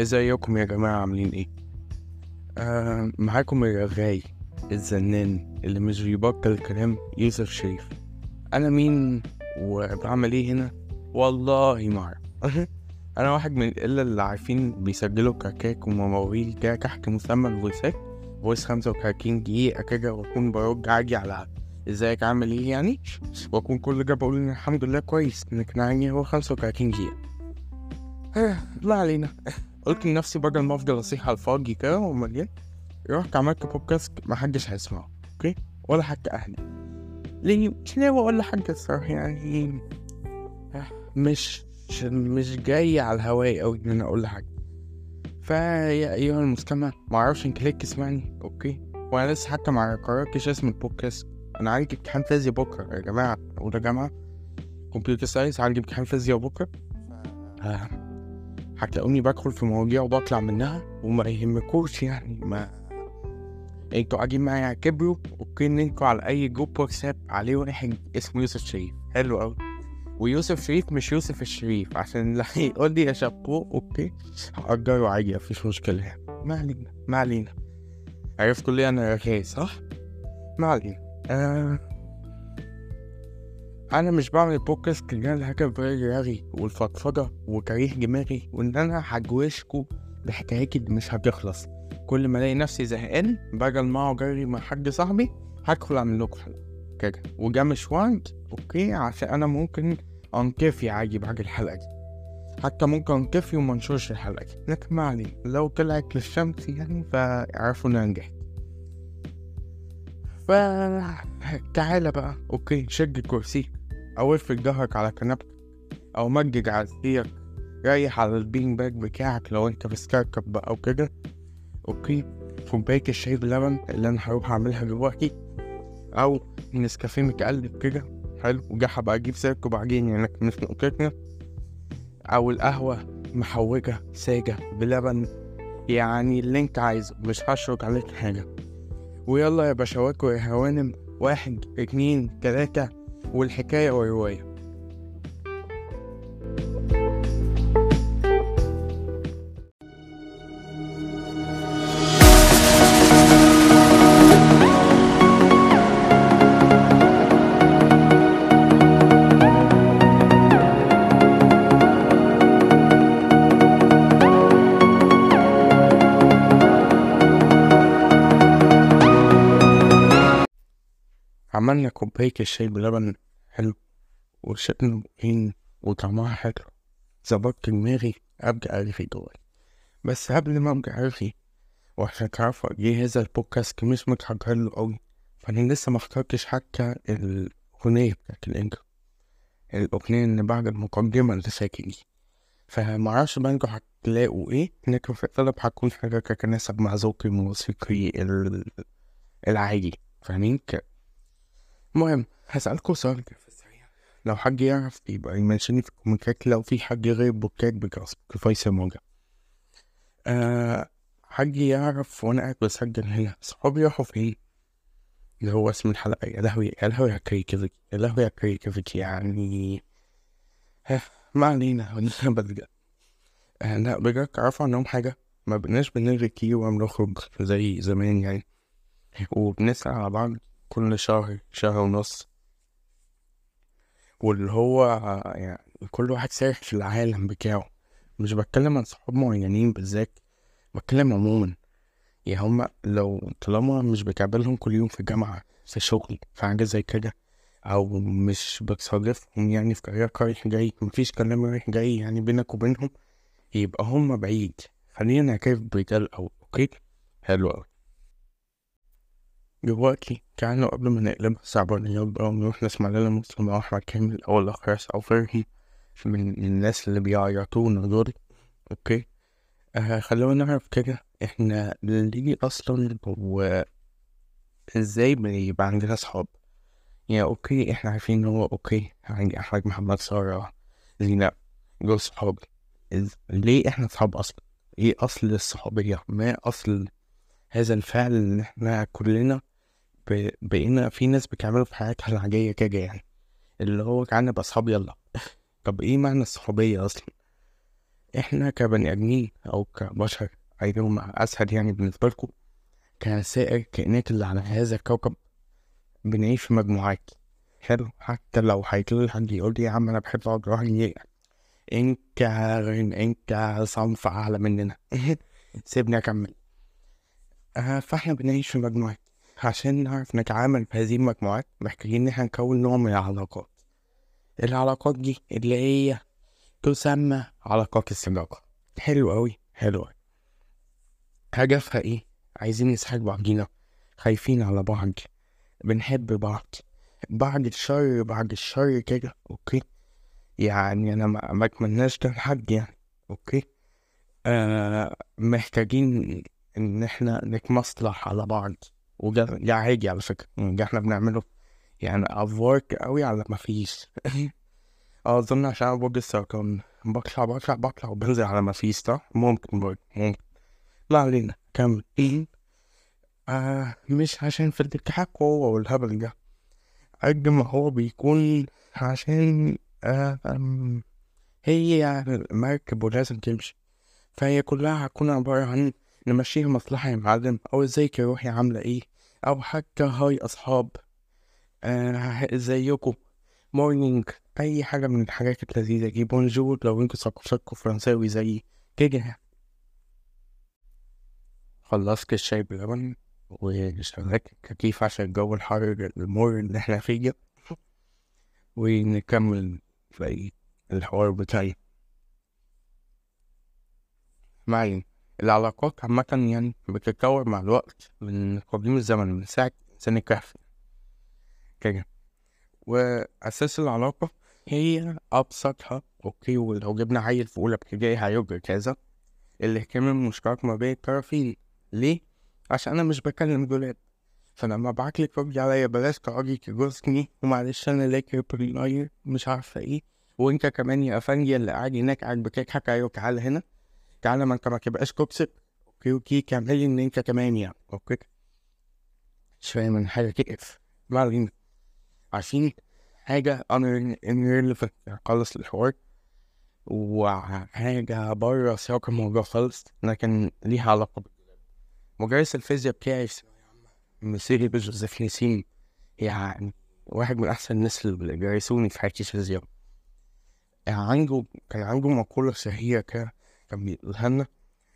ازيكم يا جماعة؟ عاملين إيه؟ آه معاكم الرغاي الزنان اللي مش بيبطل كلام يوسف شريف. أنا مين وبعمل إيه هنا؟ والله ما أنا واحد من القلة اللي عارفين بيسجلوا كاكاك ومواويل كده تحت مسمى الفويسات فويس خمسة وتلاتين دقيقة كده وأكون برد عادي على إزيك؟ عامل إيه يعني؟ وأكون كل ده بقول إن الحمد لله كويس إنك يعني هو خمسة وتلاتين دقيقة. لا علينا. قلت لنفسي بدل ما أفضل أصيح على الفاضي كده ومليان رحت عملت بودكاست محدش هيسمعه okay؟ ولا حتى أهلي. ليه؟ مش ناوي ولا حاجة الصراحة يعني آه، مش مش- جاي على الهواء أوي إن أنا أقول حاجة فيا أيها المستمع معرفش انت ليه تسمعني okay؟ وأنا لسه حتى ما قررتش اسم البودكاست أنا عندي امتحان فيزياء بكرة يا جماعة اولى جامعة computer science عندي امتحان فيزياء بكرة. آه، هتلاقوني بدخل في مواضيع وبطلع منها وما يهمكوش يعني ما أنتوا قاعدين معايا كبروا okay ان أنتوا على اي group واتساب عليه واحد اسمه يوسف شريف. حلو اوي ويوسف شريف مش يوسف الشريف عشان اللي هيقول لي يا شابو okay هأجره عادي مفيش مشكلة يعني. ما علينا ما علينا. عرفتوا ليه أنا رغاي صح؟ ما علينا. آه أنا مش بعمل بودكاست اللي أنا الهدف دماغي والفضفضة وتريح دماغي وإن أنا هجوشكوا بحكايات مش هتخلص. كل ما ألاقي نفسي زهقان بدل ما اجري مع حد صاحبي هدخل أعمل لكم حلقة. كده. وده مش أوكي؟ عشان أنا ممكن أنكفي عادي بعد الحلقة دي. حتى ممكن أنكفي وما أنشرش الحلقة دي. لكن ما علينا. لو طلعت للشمس يعني فاعرفوا ان أنا نجحت. ف تعالى بقى. okay شد كرسيك أو افرد ظهرك على كنبتك أو مدد على سريرك. ريح على ال bean bag بتاعك لو أنت VIP بقى أو كده. okay كوباية الشاي بلبن اللي أنا هروح أعملها دلوقتي أو نسكافيه متقلب كده. حلو هبقى أجيب سيرك وبعدين يعني مش أو القهوة محوجة سادة بلبن. يعني اللي انت عايزه مش هشرك عليك حاجة. ويلا يا بشوات ويا هوانم واحد اتنين تلاتة والحكاية ورواية كوباية الشاي بلبن حلو وشربنا بقين وطعمها حلو. ظبطت دماغي أبدأ أرغي دلوقتي بس قبل ما أبدأ أرغي وعشان تعرفوا قد إيه هذا البودكاست مش متحضر له أوي؟ فأنا لسه مخترتش حتى الأغنية بتاعت الإنترو الأغنية اللي بعد المقدمة اللي فاتت دي. فمعرفش بقى إنتوا هتلاقوا إيه لكن في الأغلب هتكون حاجة تتناسب مع ذوقي الموسيقي ال- العادي. فاهمين؟ المهم هسألكوا سؤال كده. في السريع لو حد يعرف يبقى يمنشني في الكومنتات لو في حد غير بوكات بجاز سبوتيفاي سموجة آه حد يعرف وأنا قاعد بسجل هنا صحابي راحوا فين؟ اللي هو اسم الحلقة. يا لهوي يا لهوي يا كريتيفيتي يا لهوي يا كريتيفيتي يعني. ها ما علينا بلجأ آه لا بجد عارفوا عنهم حاجة؟ ما بقناش بنلغي كتير وبنخرج زي زمان يعني. وبنسأل على بعض. كل شهر شهر ونص. واللي هو يعني كل واحد سارح في العالم بتاعه. مش بتكلم عن صحاب معينين بالذات بتكلم عموما. يعني هما لو طالما مش بتقابلهم كل يوم في الجامعة في شغل في حاجة زي كده أو مش بتصادفهم يعني في طريقك رايح جاي مفيش كلام رايح جاي يعني بينك وبينهم يبقى هما بعيد. خلينا نعترف بده الأول okay؟ حلو أوي. دلوقتي تعالوا قبل ما نقلبها صعبانيات بقى ونروح نسمع لنا مسلم أحمد كامل أو الأخرس أو فرهي من الناس اللي بيعيطونا دول okay آه خلونا نعرف كده إحنا ليه أصلا وإزاي بيبقى عندنا صحاب يعني okay إحنا عارفين إن هو okay عندي أحمد محمد سارة زينب دول صحابي إز- ليه إحنا صحاب أصلا؟ إيه أصل الصحوبية؟ ما أصل هذا الفعل اللي إحنا كلنا بقينا في ناس بتعمله في حياتها العادية كده يعني. اللي هو تعالى نبقى أصحاب يلا. طب إيه معنى الصحوبية أصلا؟ إحنا كبني آدمين أو كبشر ايهما أسهل يعني بالنسبة لكم كسائر الكائنات اللي على هذا الكوكب بنعيش في مجموعات. حلو؟ حتى لو هيجيلي حد يقول لي يا عم أنا بحب أقعد لوحدي انت انت صنف أعلى مننا. سيبني أكمل. آه فإحنا بنعيش في مجموعات. عشان نعرف نتعامل في هذه المجموعات محتاجين إن إحنا نكون نوع من العلاقات. العلاقات دي اللي هي تسمى علاقات الصداقة. حلو أوي حلو أوي. هدفها إيه؟ عايزين نساعد بعضينا خايفين على بعض بنحب بعض. بعد الشر بعد الشر كده okay؟ يعني أنا ما أتمناش ده لحد يعني okay؟ آه محتاجين إن إحنا نتمصلح على بعض. وده ده عادي على فكرة. ده إحنا بنعمله. يعني أفورت أوي على ما فيش. أظن عشان أنا برج السرطان بطلع بطلع بطلع وبنزل على ما فيش صح؟ ممكن برضه ممكن. لا علينا. كمل. آه مش عشان في الإتحاد قوة والهبل ده. قد ما هو بيكون عشان آه هي يعني مركب ولازم تمشي. فهي كلها هتكون عبارة عن نمشيها مصلحة يا معلم أو ازيك يا روحي عاملة إيه؟ أو حتى hi أصحاب آه ازيكم morning أي حاجة من الحاجات اللذيذة. دي bonjour لو أنتوا ثقافتكم فرنساوي زيي. كده خلصت الشاي بلبن وشغلت التكييف عشان الجو الحر المر اللي إحنا فيه ونكمل باقي الحوار بتاعي. معين العلاقات عامة يعني بتتطور مع الوقت من قديم الزمن من ساعة إنسان الكهف كده. وأساس العلاقة هي أبسطها أوكي ولو جبنا عيل في أولى ابتدائي هيبقى كذا. الاهتمام المشترك ما بين الطرفين. ليه؟ عشان أنا مش بكلم دولاب. فلما ابعتلك تردي عليا بلاش تقعدي تجوزني ومعلش أنا لاكر بريلاير مش عارفة إيه. وأنت كمان يا أفندي اللي قاعد هناك قاعد بتضحك أيوة تعالى هنا. تعالى ما أنت ما تبقاش كوبسك أوكي أوكي كملي إن أنت كمان يعني أوكي؟ مش فاهم من حاجة تقف ما علينا عارفين حاجة أنا irrelevant خالص الحوار وحاجة بره سياق الموضوع خالص لكن ليها علاقة بالدولاب مدرس الفيزياء بتاعي مسيري جوزيف نسيم يعني واحد من أحسن الناس اللي درسوني في حياتي الفيزياء. عنده كان عنده مقولة شهيرة كده كان بيقولها لنا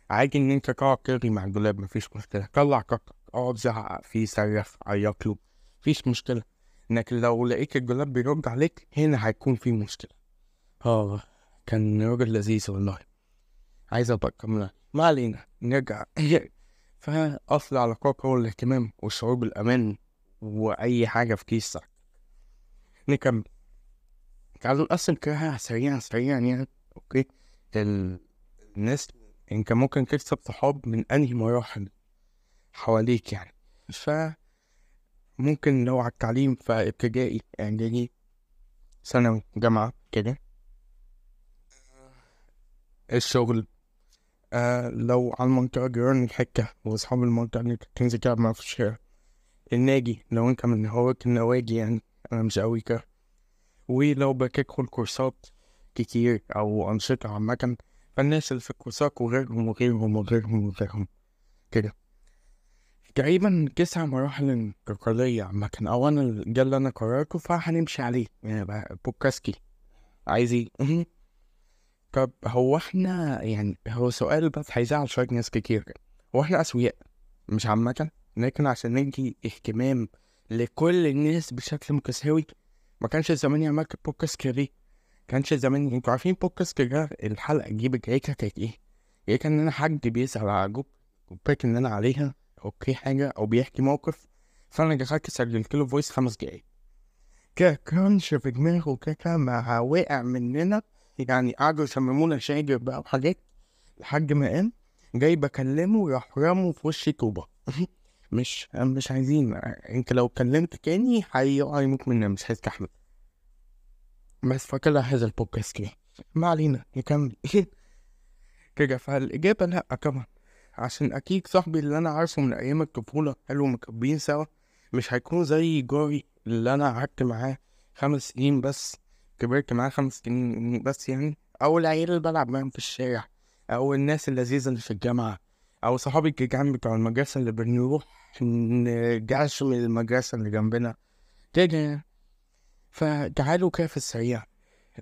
عادي إن أنت تقعد ترغي مع الدولاب مفيش مشكلة. طلع طاقتك اقعد زعق فيه صرخ عيط له مفيش مشكلة. إنك لو لقيت الدولاب بيرد عليك هنا هيكون في مشكلة. آه كان راجل لذيذ والله. عايز أبقى اكملها ما علينا نرجع. فاصل العلاقات هو الاهتمام والشعور بالامان وأي حاجة في كيس صح نكمل. تعالوا نقسم كده سريعا سريعا يعني. okay. ال- الناس انت ممكن تكسب صحاب من انهي مراحل حواليك يعني. ف ممكن لو على التعليم فابتدائي اعدادي ثانوي جامعة كده. الشغل. آه لو على المنطقة جيران الحكة وأصحاب المنطقة اللي تنزل تلعب معاهم في الشارع. النادي لو أنت من هواة النوادي يعني أنا مش أوي كده. ولو بتدخل كورسات كتير أو أنشطة عامة فالناس اللي في الكورسات وغيرهم وغيرهم وغيرهم وغيرهم كده. تقريبا تسع مراحل انتقالية عامة. أو أنا ده اللي أنا قررته فهنمشي عليه. يعني عايز مهم. طب هو إحنا يعني هو سؤال بس هيزعل شوية ناس كتير. هو إحنا أسوياء مش عامة؟ لكن عشان ندي اهتمام لكل الناس بشكل متساوي ما كانش زمان عملت بودكاست كده كانش زمان أنتوا عارفين بودكاست كده الحلقة دي بدايتها كانت إيه؟ هي كان إن أنا حد بيسأل على group جروبات إن أنا عليها okay حاجة أو بيحكي موقف فأنا دخلت سجلت له voice خمس دقايق. كده كانش في دماغه كده ما وقع مننا يعني قعدوا يسممونا شاجر بقى وحاجات لحد ما قام جاي بكلمه راح رموا في وشي طوبة مش مش عايزين أنت لو كلمت تاني يموت مننا مش هيستحمل. بس فكده هذا البودكاست كده. ما علينا نكمل. كده فالإجابة لأ طبعا عشان أكيد صاحبي اللي أنا عارفه من أيام الطفولة حلو مكبين سوا مش هيكون زي جاري اللي أنا قعدت معاه خمس سنين بس كبرت معاه خمس سنين بس يعني. أو العيال اللي بلعب معاهم في الشارع أو الناس اللذيذة اللي في الجامعة أو صحابي الجيران بتوع المدرسة اللي بنروح نرجعش من المدرسة اللي جنبنا. كده يعني. فتعالوا كده في السريع.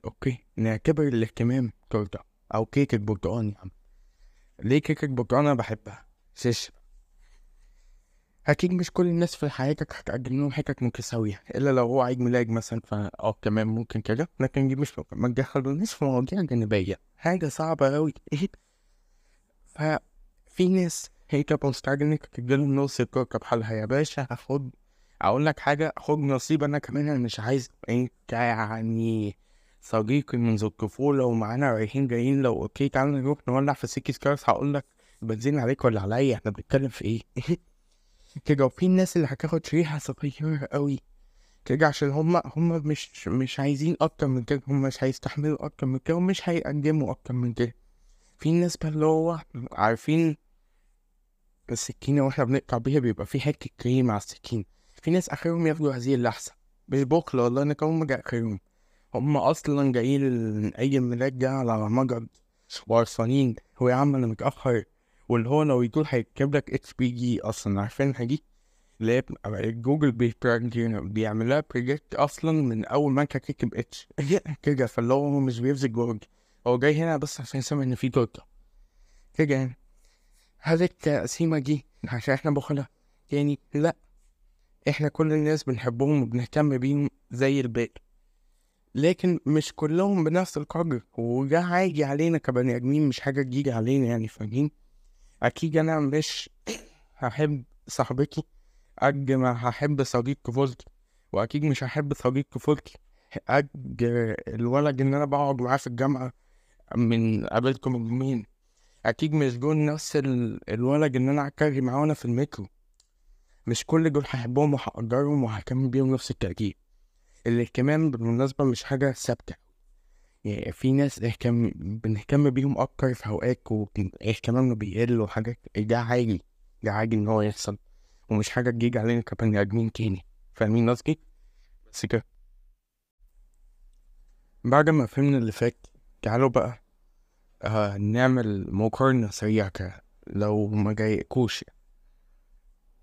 أوكي نعتبر الاهتمام تورتة أو كيكة برتقال يا عم. ليه كيكة برتقال أنا بحبها؟ شش أكيد مش كل الناس في حياتك هتقدم لهم حاجات متساوية إلا لو هو عيد ميلاد مثلا فا آه تمام ممكن كده لكن دي مش ما تدخلونيش في مواضيع جانبية. حاجة صعبة أوي. ففي ناس هي كانت مستعجلة انك تديلهم نص الكوكب بحالها يا باشا هاخد أقول لك حاجة خد نصيب أنا كمان أنا مش عايز أنت يعني صديقي منذ الطفولة ومعانا رايحين جايين لو okay تعالى نروح نولع في City Stars هقول لك بنزين عليك ولا عليا؟ إحنا بنتكلم في إيه؟ كده وفي الناس اللي هتاخد شريحة صغيرة قوي كده عشان هما هما مش مش عايزين أكتر من كده هما مش هيستحملوا أكتر من كده ومش هيقدموا أكتر من كده. في ناس بقى اللي هو عارفين السكينة وإحنا بنقطع بيها بيبقى في حتة كريم على السكينة. في ناس آخرهم ياخدوا هذه اللحظة. مش بخل والله أنا كمان جاي آخرهم. هما أصلا جايين أي ميلاد جاي على مجد وقرفانين هو يا عم أنا متأخر. واللي هو لو يقول هيكتب لك اتش بي جي أصلا عارفين دي اللي هي جوجل بيعملها بريجكت أصلا من أول ما أنت تكتب إتش. كده فاللي هو مش بيبذل جهد هو جاي هنا بس عشان يسمع إن في تورته كده يعني. هل التقسيمة دي عشان إحنا بخلة يعني لا. إحنا كل الناس بنحبهم وبنهتم بيهم زي الباقي. لكن مش كلهم بنفس القدر وده هيجي علينا كبني آدمين مش حاجة تجيجي علينا يعني فاهمين؟ أكيد أنا مش هحب صاحبتي قد ما هحب صديق طفولتي وأكيد مش هحب صديق طفولتي قد الولد اللي أنا بقعد معاه في الجامعة من قابلكم من أكيد مش دول نفس ال- الولد اللي أنا هتكلم معاه وأنا في المترو مش كل دول هحبهم وهقدرهم وهكمل بيهم نفس التركيب. الاهتمام بالمناسبة مش حاجة ثابتة. يعني في ناس اهتم بنهتم بيهم أكتر في أوقات واهتمامنا بيقل وحاجات ده عادي ده عادي إن هو يحصل. ومش حاجة تجيجي علينا كبني آدمين تاني. فاهمين قصدي؟ بس كده. بعد ما فهمنا اللي فات تعالوا بقى آه نعمل مقارنة سريعة كده. لو ما جايكوش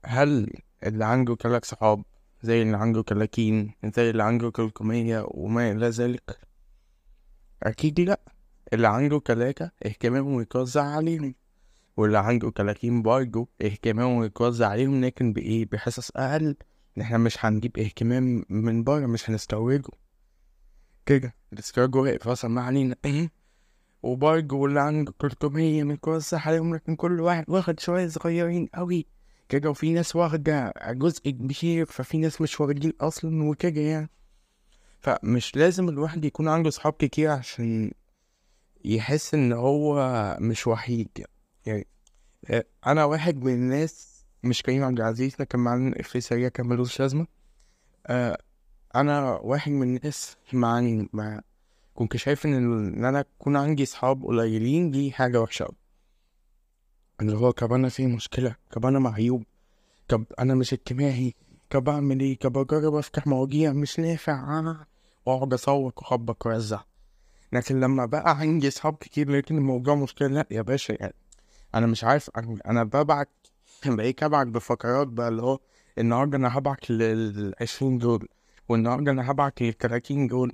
هل اللي عنده تلات صحاب زي اللي عنده تلاتين زي اللي عنده تلتمية وما إلى ذلك؟ أكيد لأ. اللي عنده تلاتة اهتمامه يتوزع عليهم واللي عنده تلاتين برضه اهتمامه يتوزع عليهم لكن بإيه؟ بحصص أقل. إن إحنا مش هنجيب اهتمام من بره مش هنستورده كده الاستيراد واقف أصلا ما علينا. وبرضه واللي عنده تلتمية متوزع عليهم لكن كل واحد واخد شوية صغيرين أوي. كده وفي ناس واخدة جزء كبير ففي ناس مش واخدين أصلا وكده يعني. فمش لازم الواحد يكون عنده صحاب كتير عشان يحس إن هو مش وحيد يعني. آه، أنا واحد من الناس مش كريم عبد العزيز لكن معانا إفيه سريع كان ملوش لازمة. آه، أنا واحد من الناس مع كنت شايف إن أنا يكون عندي صحاب قليلين دي حاجة وحشة أوي. اللي هو طب أنا في مشكلة طب أنا معيوب طب أنا مش اجتماعي طب أعمل إيه؟ طب أجرب أفتح مواضيع مش نافع آه. وأقعد أصوت وأخبط وأوزع. لكن لما بقى عندي صحاب كتير لكن الموضوع مشكلة لأ يا باشا يعني أنا مش عارف أنا ببعت بقيت أبعت بفقرات بقى اللي هو النهاردة أنا هبعت للعشرين دول والنهاردة أنا هبعت للتلاتين دول.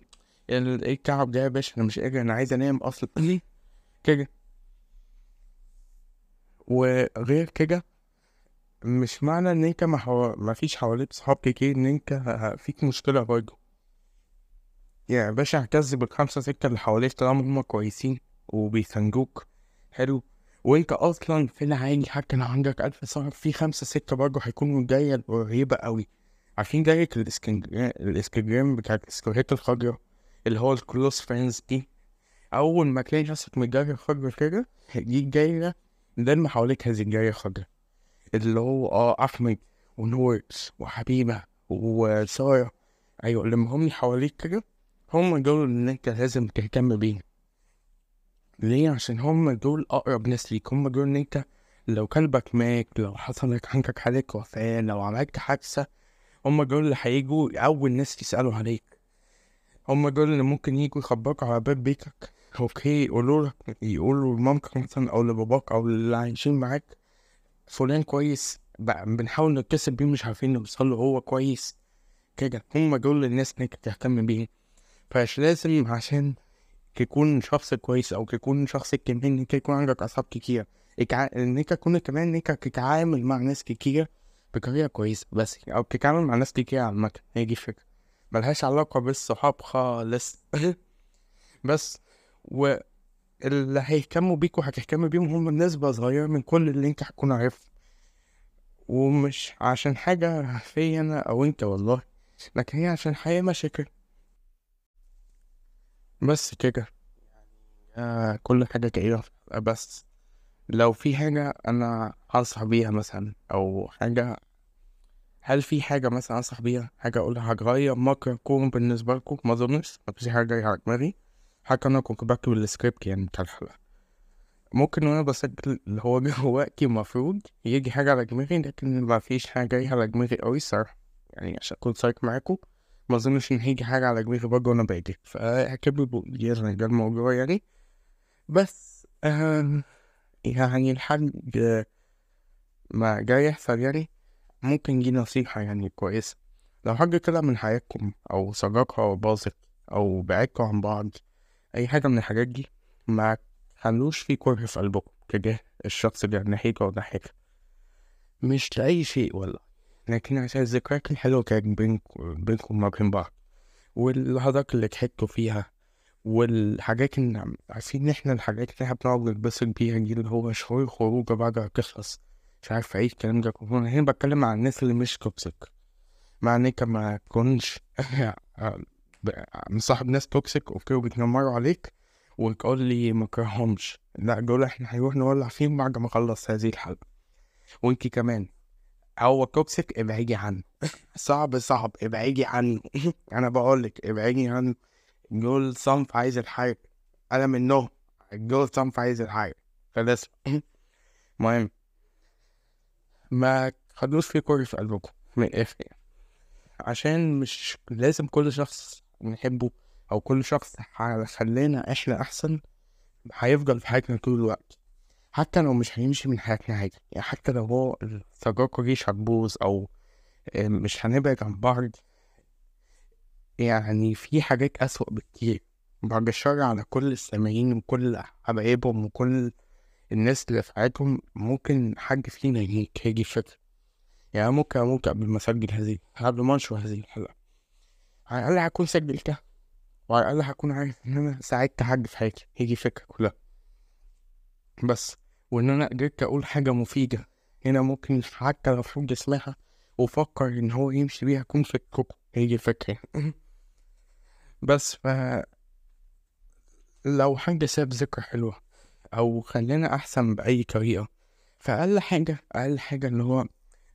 ال- إيه التعب ده يا باشا؟ أنا مش قادر أنا عايز أنام أصلا. كده. وغير كده مش معنى إن أنت ما, حو... فيش حواليك صحاب كتير إن أنت فيك مشكلة برضه. يا باشا اعتز بالخمسة ستة اللي حواليك طالما هما كويسين وبيساندوك. حلو. وأنت أصلا في العادي حتى لو عندك ألف صاحب في خمسة ستة برضه هيكونوا دايرة قريبة قوي عارفين دايرة الانستجرام بتاع الستوريات الخضراء اللي هو ال close friends دي؟ أول ما تلاقي نفسك متجري خضرا كده دي الدايرة اللي حواليك هذه الدايرة خضرا اللي هو آه أحمد ونور وحبيبة وسارة. أيوه لما هم حواليك كده هم دول اللي أنت لازم تهتم بيهم. ليه؟ عشان هم دول أقرب ناس ليك. هم دول ان أنت لو كلبك مات لو حصل لك عندك حالة وفاة لو عملت حادثة هم دول اللي هيجوا أول ناس يسألوا عليك. هم دول اللي ممكن يجوا يخبطوا على باب بيتك. أوكي يقولوا لك يقولوا لمامتك مثلا أو لباباك أو اللي عايشين معاك فلان كويس بقى بنحاول نتصل بيه مش عارفين نوصل له هو كويس. كده هم دول الناس انك تهتم بيه فمش لازم عشان تكون شخص كويس أو تكون شخص كمان انك يكون عندك أصحاب كتير. انك تكون كمان انك تتعامل مع ناس كتير بطريقة كويسة بس أو تتعامل مع ناس كتير عامة. هي دي الفكرة. ملهاش علاقة بالصحاب خالص. بس واللي هيهتموا بيك وهتهتم بيهم هم نسبة صغيرة من كل اللي انت هتكون عارفه. ومش عشان حاجة فيا أنا أو أنت والله لكن هي عشان حياة مشاكل. بس كده. آه كل حاجة كده بس لو في حاجة أنا أنصح بيها مثلا أو حاجة هل في حاجة مثلا أنصح بيها؟ حاجة أقولها هتغير مجرى الكون بالنسبة لكم؟ ما أظنش مفيش حاجة جاية على دماغي. حتى أنا كنت بكتب السكريبت يعني بتاع الحلقة. ممكن وأنا بسجل اللي هو جواكي المفروض يجي حاجة على دماغي لكن مفيش حاجة جاية على دماغي أوي الصراحة. يعني عشان أكون صريح معاكم ما أظنش إن هيجي حاجة على دماغي برضه وأنا باجي. فاعتبروا يعني ده الموضوع يعني. بس آه يعني الحاج ما جاي يحصل يعني ممكن دي نصيحة يعني كويسة. لو حاجة طلع من حياتكم أو صداقة باظت أو بعدتوا عن بعض أي حاجة من الحاجات دي ما خلوش في كره في قلبكم تجاه الشخص اللي ناحيته أو ناحيتك. مش لأي شيء والله. لكن عشان الذكريات الحلوة كانت بينكم بينكم ما بين بعض. واللحظات اللي ضحكتوا فيها والحاجات اللي عارفين إن إحنا الحاجات اللي إحنا بنقعد نتبسط بيها دي اللي هو شهور خروجة بعد ما تخلص. مش عارف إيه الكلام ده. كله أنا هنا بتكلم عن الناس اللي مش توكسيك مع إنك ما تكونش مصاحب ناس toxic okay وبيتنمروا عليك وتقول لي ما كرهمش لا دول إحنا هنروح نولع فيهم بعد ما اخلص هذه الحلقة. وإنتي كمان. هو toxic ابعدي عنه. صعب صعب ابعدي عنه. أنا بقولك ابعدي عنه. دول صنف عايز الحاجة. أنا منهم. دول صنف عايز الحاجة. فلازم المهم ما تخلوش في كره في قلبكم. من يعني عشان مش لازم كل شخص نحبه أو كل شخص خلانا إحنا أحسن هيفضل في حياتنا طول الوقت. حتى لو مش هيمشي من حياتنا عادي. يعني حتى لو هو الصداقة دي هتبوظ أو مش هنبعد عن بعض يعني في حاجات أسوأ بكتير. بعد الشر على كل السامعين وكل حبايبهم وكل الناس اللي في حياتهم ممكن حد فينا يجيك هيجي فكرة يعني ممكن ممكن قبل ما أسجل هذه قبل ما أنشر هذه الحلقة. على الأقل هكون سجلتها. وعلى الأقل هكون عارف إن أنا ساعدت حد في حياتي هيجي فكرة كلها. بس وإن أنا قدرت أقول حاجة مفيدة. هنا ممكن حتى لو حد سمعها وفكر إن هو يمشي بيها يكون فكركم. هيجي فكرة. بس ف لو حد ساب ذكرى حلوة أو خلينا أحسن بأي طريقة فأقل حاجة أقل حاجة اللي هو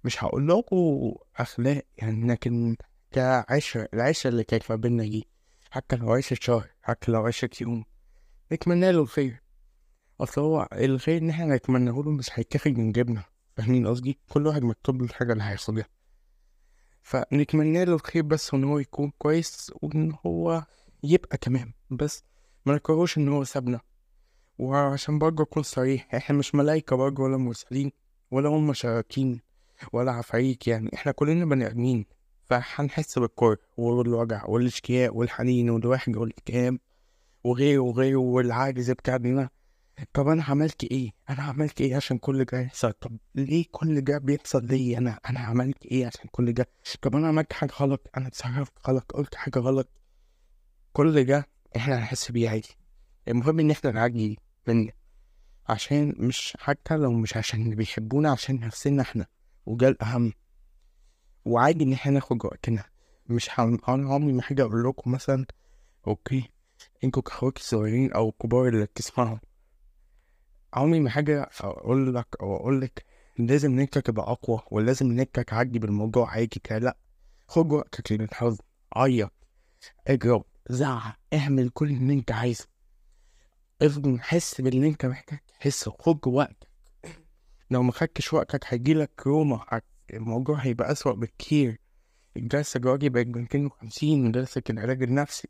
مش هقول لكم أخلاق يعني لكن كعشرة العشرة اللي كانت ما بينا دي حتى لو عشرة شهر حتى لو عشرة يوم نتمنى له الخير. أصل هو الخير إن إحنا نتمنى له مش هيتاخد من جبنا فاهمين قصدي؟ كل واحد مكتوب له الحاجة اللي هياخدها فنتمنى له الخير بس وان هو يكون كويس وإن هو يبقى تمام. بس ما نكرهوش إن هو سابنا. وعشان برضه أكون صريح إحنا مش ملايكة برضه ولا مرسلين ولا هم شياطين ولا عفاريت يعني إحنا كلنا بني آدمين. فهنحس بالكره والوجع والاشتياق والحنين والوحدة والاكتئاب وغيره وغيره والعاجز بتاعنا طب أنا عملت إيه؟ أنا عملت إيه عشان كل ده يحصل؟ طب ليه كل ده بيحصل لي أنا؟ أنا عملت إيه عشان كل ده؟ طب أنا عملت حاجة غلط؟ أنا اتصرفت غلط؟ قلت حاجة غلط؟ كل ده إحنا هنحس بيه عادي المهم إن إحنا نعدي مني عشان مش حتى لو مش عشان اللي بيحبونا عشان نفسنا إحنا وده الأهم وعادي إن إحنا ناخد وقتنا مش أنا عمري ما حاجة أقول لكم مثلا أوكي أنتوا كأخواتي الصغيرين أو الكبار اللي بتسمعوا عمري ما حاجة أقول لك أو أقول لك لازم إن أنت تبقى أقوى ولازم إن أنت تعدي بالموضوع عادي كده. لأ خد وقتك للحزن عيط اجرب زعق اعمل كل اللي أنت عايزه. افضل حس باللي أنت محتاج تحسه. خد وقتك. لو ما خدتش وقتك هيجيلك روما. الموضوع هيبقى أسوأ بكتير. الجلسة الجواري بقت بميتين وخمسين جلسة العلاج النفسي.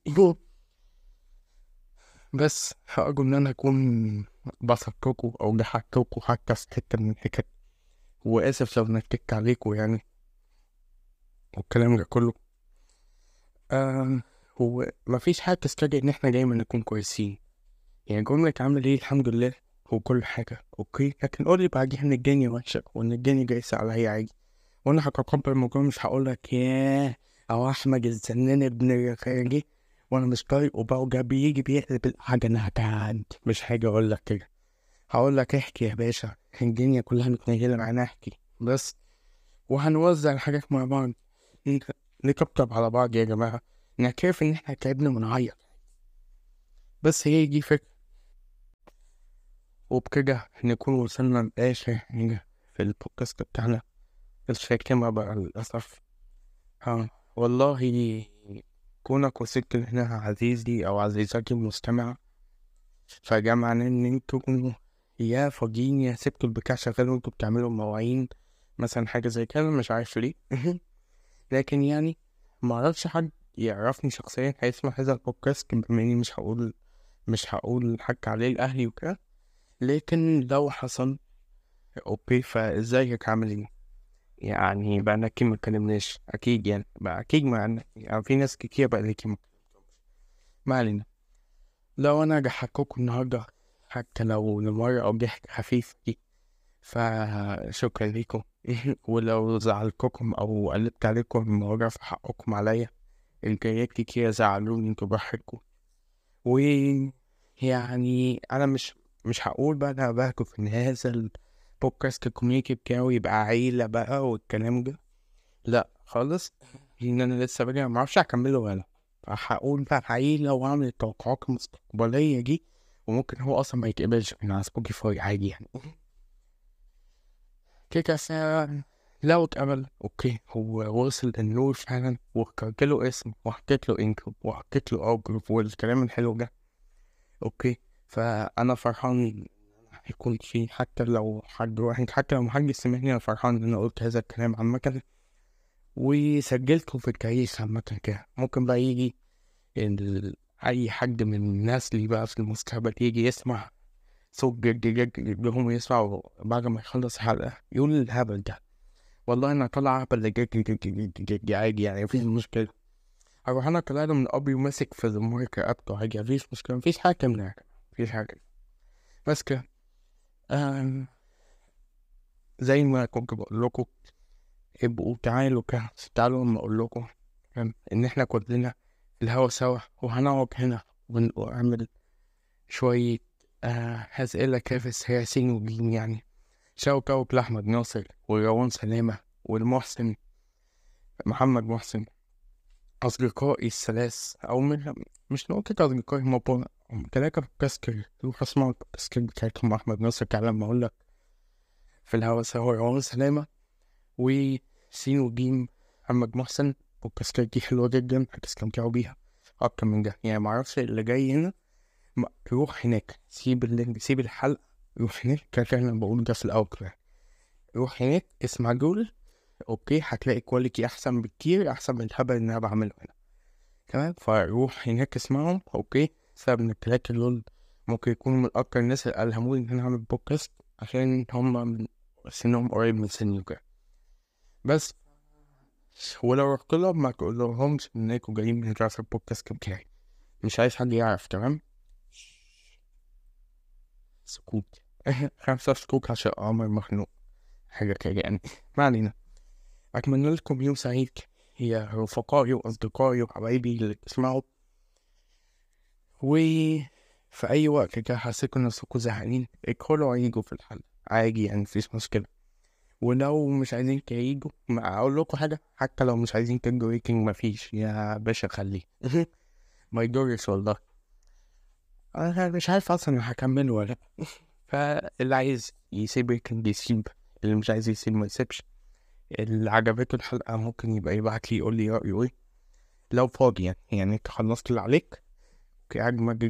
بس أرجو إن أنا أكون بسطتكوا أو ضحكتكوا حتى في حتة من الحتت. وآسف لو نكدت عليكوا يعني. والكلام ده كله. آه هو مفيش حاجة تستدعي إن إحنا دايما نكون كويسين. يعني جملة عامل إيه؟ الحمد لله. وكل حاجة. أوكي؟ لكن قولي بعديها إن الدنيا وحشة وإن الدنيا جايسة عليا عادي وأنا هتقبل الموضوع مش هقولك ياه أو أحمد الزنان ابن الخارجي وأنا مش طايقه بقى وجا بيجي بيقلب الحاجة إنها كعد مش حاجة أقولك كده. هقولك احكي يا باشا الدنيا كلها متنيلة معانا احكي. بس وهنوزع الحاجات مع بعض. نطبطب على بعض يا جماعة. نعترف إن إحنا تعبنا ونعيط؟ بس هي دي فكرة. وبكده نكون وصلنا لآخر حاجة في البودكاست بتاعنا. الشاكمة بقى للأسف. ها والله كونك وصلت هنا عزيزي أو عزيزتي المستمعة فده معناه إن أنتوا يا فاضيين يا سبتوا البتاع شغال وانتوا بتعملوا مواعين مثلا حاجة زي كده مش عارف ليه. لكن يعني معرفش حد يعرفني شخصيا هيسمع هذا البودكاست بما إني مش هقول مش هقول حاجة عليه لأهلي وكده. لكن لو حصل أوكي فإزيك؟ عامل إيه؟ يعني بقى كتير متكلمناش أكيد يعني بقى أكيد ما يعني في ناس كتير بقى كتير ما علينا. لو أنا ضحكوكوا النهارده حتى لو لمرة أو ضحك خفيف دي فشكرا ليكم. ولو زعلتكم أو قلبت عليكم المواجع في حقكم عليا. الجايات كتير زعلوني أنتوا براحتكم ويعني أنا مش مش هقول بقى أنا بهجو في هذا البودكاست الكوميونيتي بتاعه يبقى عيلة بقى والكلام ده؟ لا خالص. لأن أنا لسه ما معرفش هكمله ولا هقول بقى عيلة وأعمل التوقعات المستقبلية دي وممكن هو أصلا ما يتقبلش من على Spotify عادي يعني. كيكا لو اتقبل okay. هو وصل للنور فعلا واخترت له اسم وحطيت له انكم وحطيت له اوجروف والكلام الحلو ده. okay. فأنا فرحان يكون في حتى لو حد واحد حتى لو محد سمعني أنا فرحان إن أنا قلت هذا الكلام عامة. وسجلته في التاريخ عامة كده. ممكن بقى يجي أي حد من الناس اللي بقى في المستقبل يجي يسمع صوت جد جد جد هم يسمعوا بعد ما يخلص الحلقة يقول الهبل ده. والله أنا طالع اهبل جد جد جد جد عادي يعني مفيش مشكلة. أروح أنا طلعت من أبي وماسك في المايك رقبته عادي مفيش مشكلة مفيش حاجة تمنع مفيش حاجة. كده. زي ما كنت بقول لكم ابقوا تعالوا كده تعالوا لما أقول لكم إن إحنا كلنا في الهوا سوا وهنقعد هنا ونعمل شوية آه أسئلة كده في السياسيين وجين يعني. شاو كوك لأحمد ناصر وروان سلامة والمحسن محمد محسن أصدقائي الثلاث أو من مش نقطة أصدقائي هم تلاقي بودكاست روح اسمع البودكاست بتاعتهم أحمد ناصر كان لما أقول لك في الهوا سوا روان سلامة. وسين وجيم محمد محسن. البودكاستات دي حلوة جدا هتستمتعوا بيها أكتر من ده. يعني معرفش اللي جاي هنا روح هناك. سيب ال link سيب الحلقة روح هناك. كان أنا بقول ده في الأول روح هناك اسمع دول okay هتلاقي quality أحسن بكتير أحسن من الهبل اللي أنا بعمله هنا. تمام؟ فروح هناك اسمعهم. okay؟ سبب ان التلاتة دول ممكن يكونوا من أكتر الناس اللي ألهموني إن أنا أعمل بودكاست عشان هما من سنهم قريب من سني وكده. بس ولو رحت لهم ما تقول لهمش انكم جايين من دراسة البودكاست بتاعي مش عايز حد يعرف تمام؟ سكوت. خمسة سكوت عشان قمر مخنوق. حاجة كده يعني. ما علينا. أتمنى لكم يوم سعيد. هي رفقائي وأصدقائي وحبايبي اللي بتسمعوا وفي أي وقت كده حسيتوا نفسكم زهقانين ادخلوا يجوا في الحلقة عادي يعني مفيش مشكلة. ولو مش عايزين تيجوا أقول لكم حاجة حتى لو مش عايزين تيجوا rating مفيش. يا باشا خليه ما يضرش والله. أنا مش عارف أصلا هكمل ولا فاللي عايز يسيب rating يسيب اللي مش عايز يسيب ما يسيبش. اللي عجبته الحلقة ممكن يبقى يبعت لي يقول لي رأيه إيه. لو فاضي يعني يعني انت خلصت اللي عليك.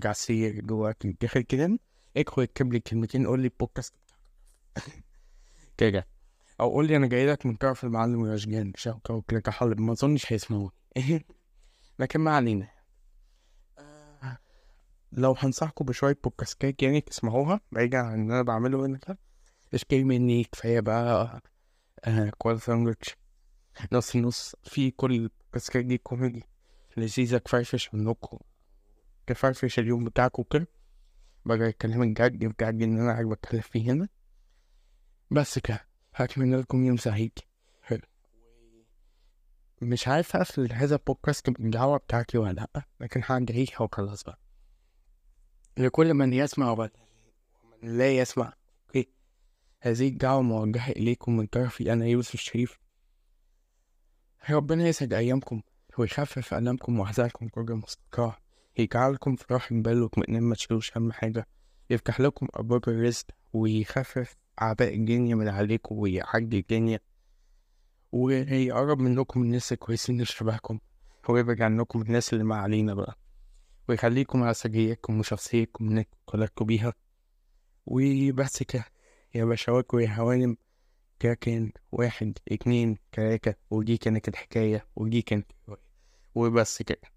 على السرير جواك داخل كده. ادخل اكتب لي كلمتين قول لي البودكاست. كده. أو قول لي أنا جاي لك من طرف المعلم رشجان شوكة وكده كحل ما أظنش هيسمعوني. لكن ما علينا. لو هنصحكم بشوية بودكاستات يعني تسمعوها بعيدا عن اللي أنا بعمله هنا ده اشتري مني كفاية بقى آه كوال ساندوتش نص نص. في كل البودكاستات دي كوميدي. لذيذة تفرفش منكم. تفرفش اليوم بتاعكم كده بقى الكلام الجد بجد إن أنا عايز بتكلم فيه هنا. بس كده هتمنى لكم يوم سعيد. حلو. مش عارف أقفل هذا البودكاست بالدعوة بتاعتي ولا لأ لكن هعديها وخلاص بقى. لكل من يسمع ومن لا يسمع. أوكي. هذه الدعوة موجهة إليكم من طرفي أنا يوسف الشريف. ربنا يسعد أيامكم ويخفف ألمكم وأحزانكم كل مستقاه يجعلكم في راحة بال واطمئنان ما تشيلوش هم حاجة. يفتح لكم أبواب الرزق ويخفف أعباء الدنيا من عليكم ويعدي الدنيا ويقرب منكم الناس الكويسين اللي شبهكم. ويبعد عنكم الناس اللي ما علينا بقى. ويخليكم على سجيتكم وشخصيتكم انكم كلكم بيها. وبس كده. يا باشوات ويا هوانم. كده كان واحد اتنين تلاتة. ودي كانت الحكاية. ودي كانت وبس كده.